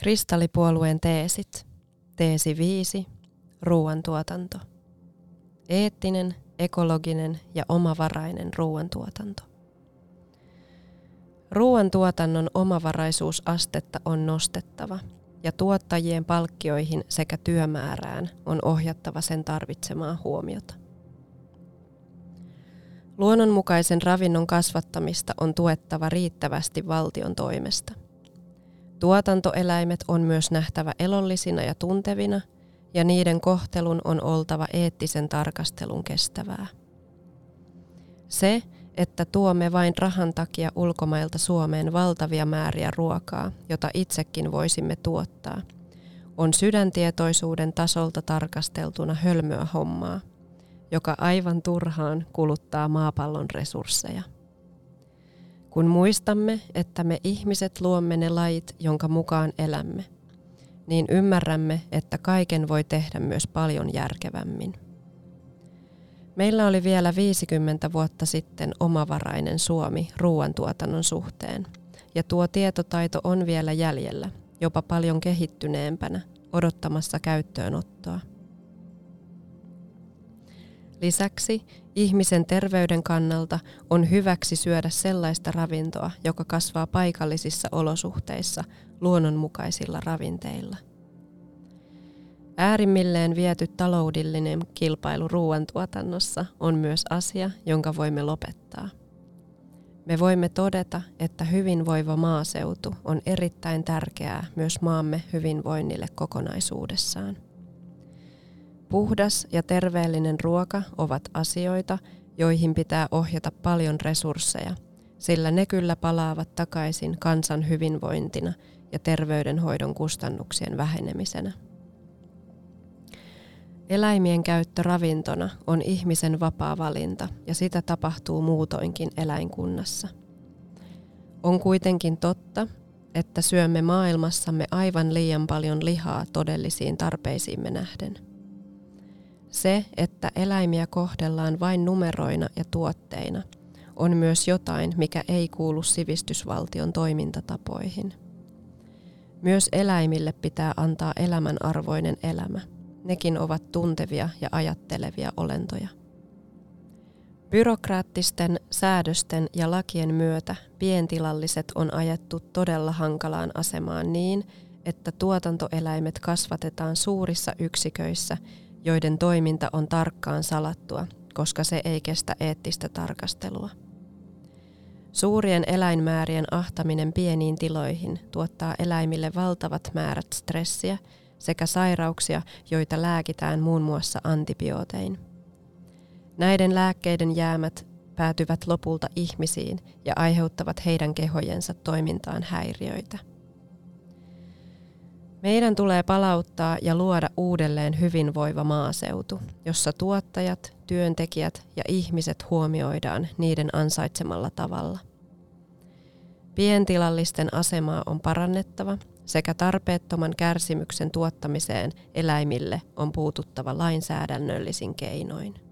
Kristallipuolueen teesit. Teesi 5. Ruoantuotanto. Eettinen, ekologinen ja omavarainen ruoantuotanto. Ruoantuotannon omavaraisuusastetta on nostettava ja tuottajien palkkioihin sekä työmäärään on ohjattava sen tarvitsemaa huomiota. Luonnonmukaisen ravinnon kasvattamista on tuettava riittävästi valtion toimesta – Tuotantoeläimet on myös nähtävä elollisina ja tuntevina, ja niiden kohtelun on oltava eettisen tarkastelun kestävää. Se, että tuomme vain rahan takia ulkomailta Suomeen valtavia määriä ruokaa, jota itsekin voisimme tuottaa, on sydäntietoisuuden tasolta tarkasteltuna hölmöä hommaa, joka aivan turhaan kuluttaa maapallon resursseja. Kun muistamme, että me ihmiset luomme ne lait, jonka mukaan elämme, niin ymmärrämme, että kaiken voi tehdä myös paljon järkevämmin. Meillä oli vielä 50 vuotta sitten omavarainen Suomi ruoantuotannon suhteen, ja tuo tietotaito on vielä jäljellä, jopa paljon kehittyneempänä, odottamassa käyttöönottoa. Lisäksi ihmisen terveyden kannalta on hyväksi syödä sellaista ravintoa, joka kasvaa paikallisissa olosuhteissa luonnonmukaisilla ravinteilla. Äärimmilleen viety taloudellinen kilpailu ruoantuotannossa on myös asia, jonka voimme lopettaa. Me voimme todeta, että hyvinvoiva maaseutu on erittäin tärkeää myös maamme hyvinvoinnille kokonaisuudessaan. Puhdas ja terveellinen ruoka ovat asioita, joihin pitää ohjata paljon resursseja, sillä ne kyllä palaavat takaisin kansan hyvinvointina ja terveydenhoidon kustannuksien vähenemisenä. Eläimien käyttö ravintona on ihmisen vapaa valinta ja sitä tapahtuu muutoinkin eläinkunnassa. On kuitenkin totta, että syömme maailmassamme aivan liian paljon lihaa todellisiin tarpeisiimme nähden – se, että eläimiä kohdellaan vain numeroina ja tuotteina, on myös jotain, mikä ei kuulu sivistysvaltion toimintatapoihin. Myös eläimille pitää antaa elämänarvoinen elämä. Nekin ovat tuntevia ja ajattelevia olentoja. Byrokraattisten säädösten ja lakien myötä pientilalliset on ajettu todella hankalaan asemaan niin, että tuotantoeläimet kasvatetaan suurissa yksiköissä joiden toiminta on tarkkaan salattua, koska se ei kestä eettistä tarkastelua. Suurien eläinmäärien ahtaminen pieniin tiloihin tuottaa eläimille valtavat määrät stressiä sekä sairauksia, joita lääkitään muun muassa antibiootein. Näiden lääkkeiden jäämät päätyvät lopulta ihmisiin ja aiheuttavat heidän kehojensa toimintaan häiriöitä. Meidän tulee palauttaa ja luoda uudelleen hyvinvoiva maaseutu, jossa tuottajat, työntekijät ja ihmiset huomioidaan niiden ansaitsemalla tavalla. Pientilallisten asemaa on parannettava sekä tarpeettoman kärsimyksen tuottamiseen eläimille on puututtava lainsäädännöllisin keinoin.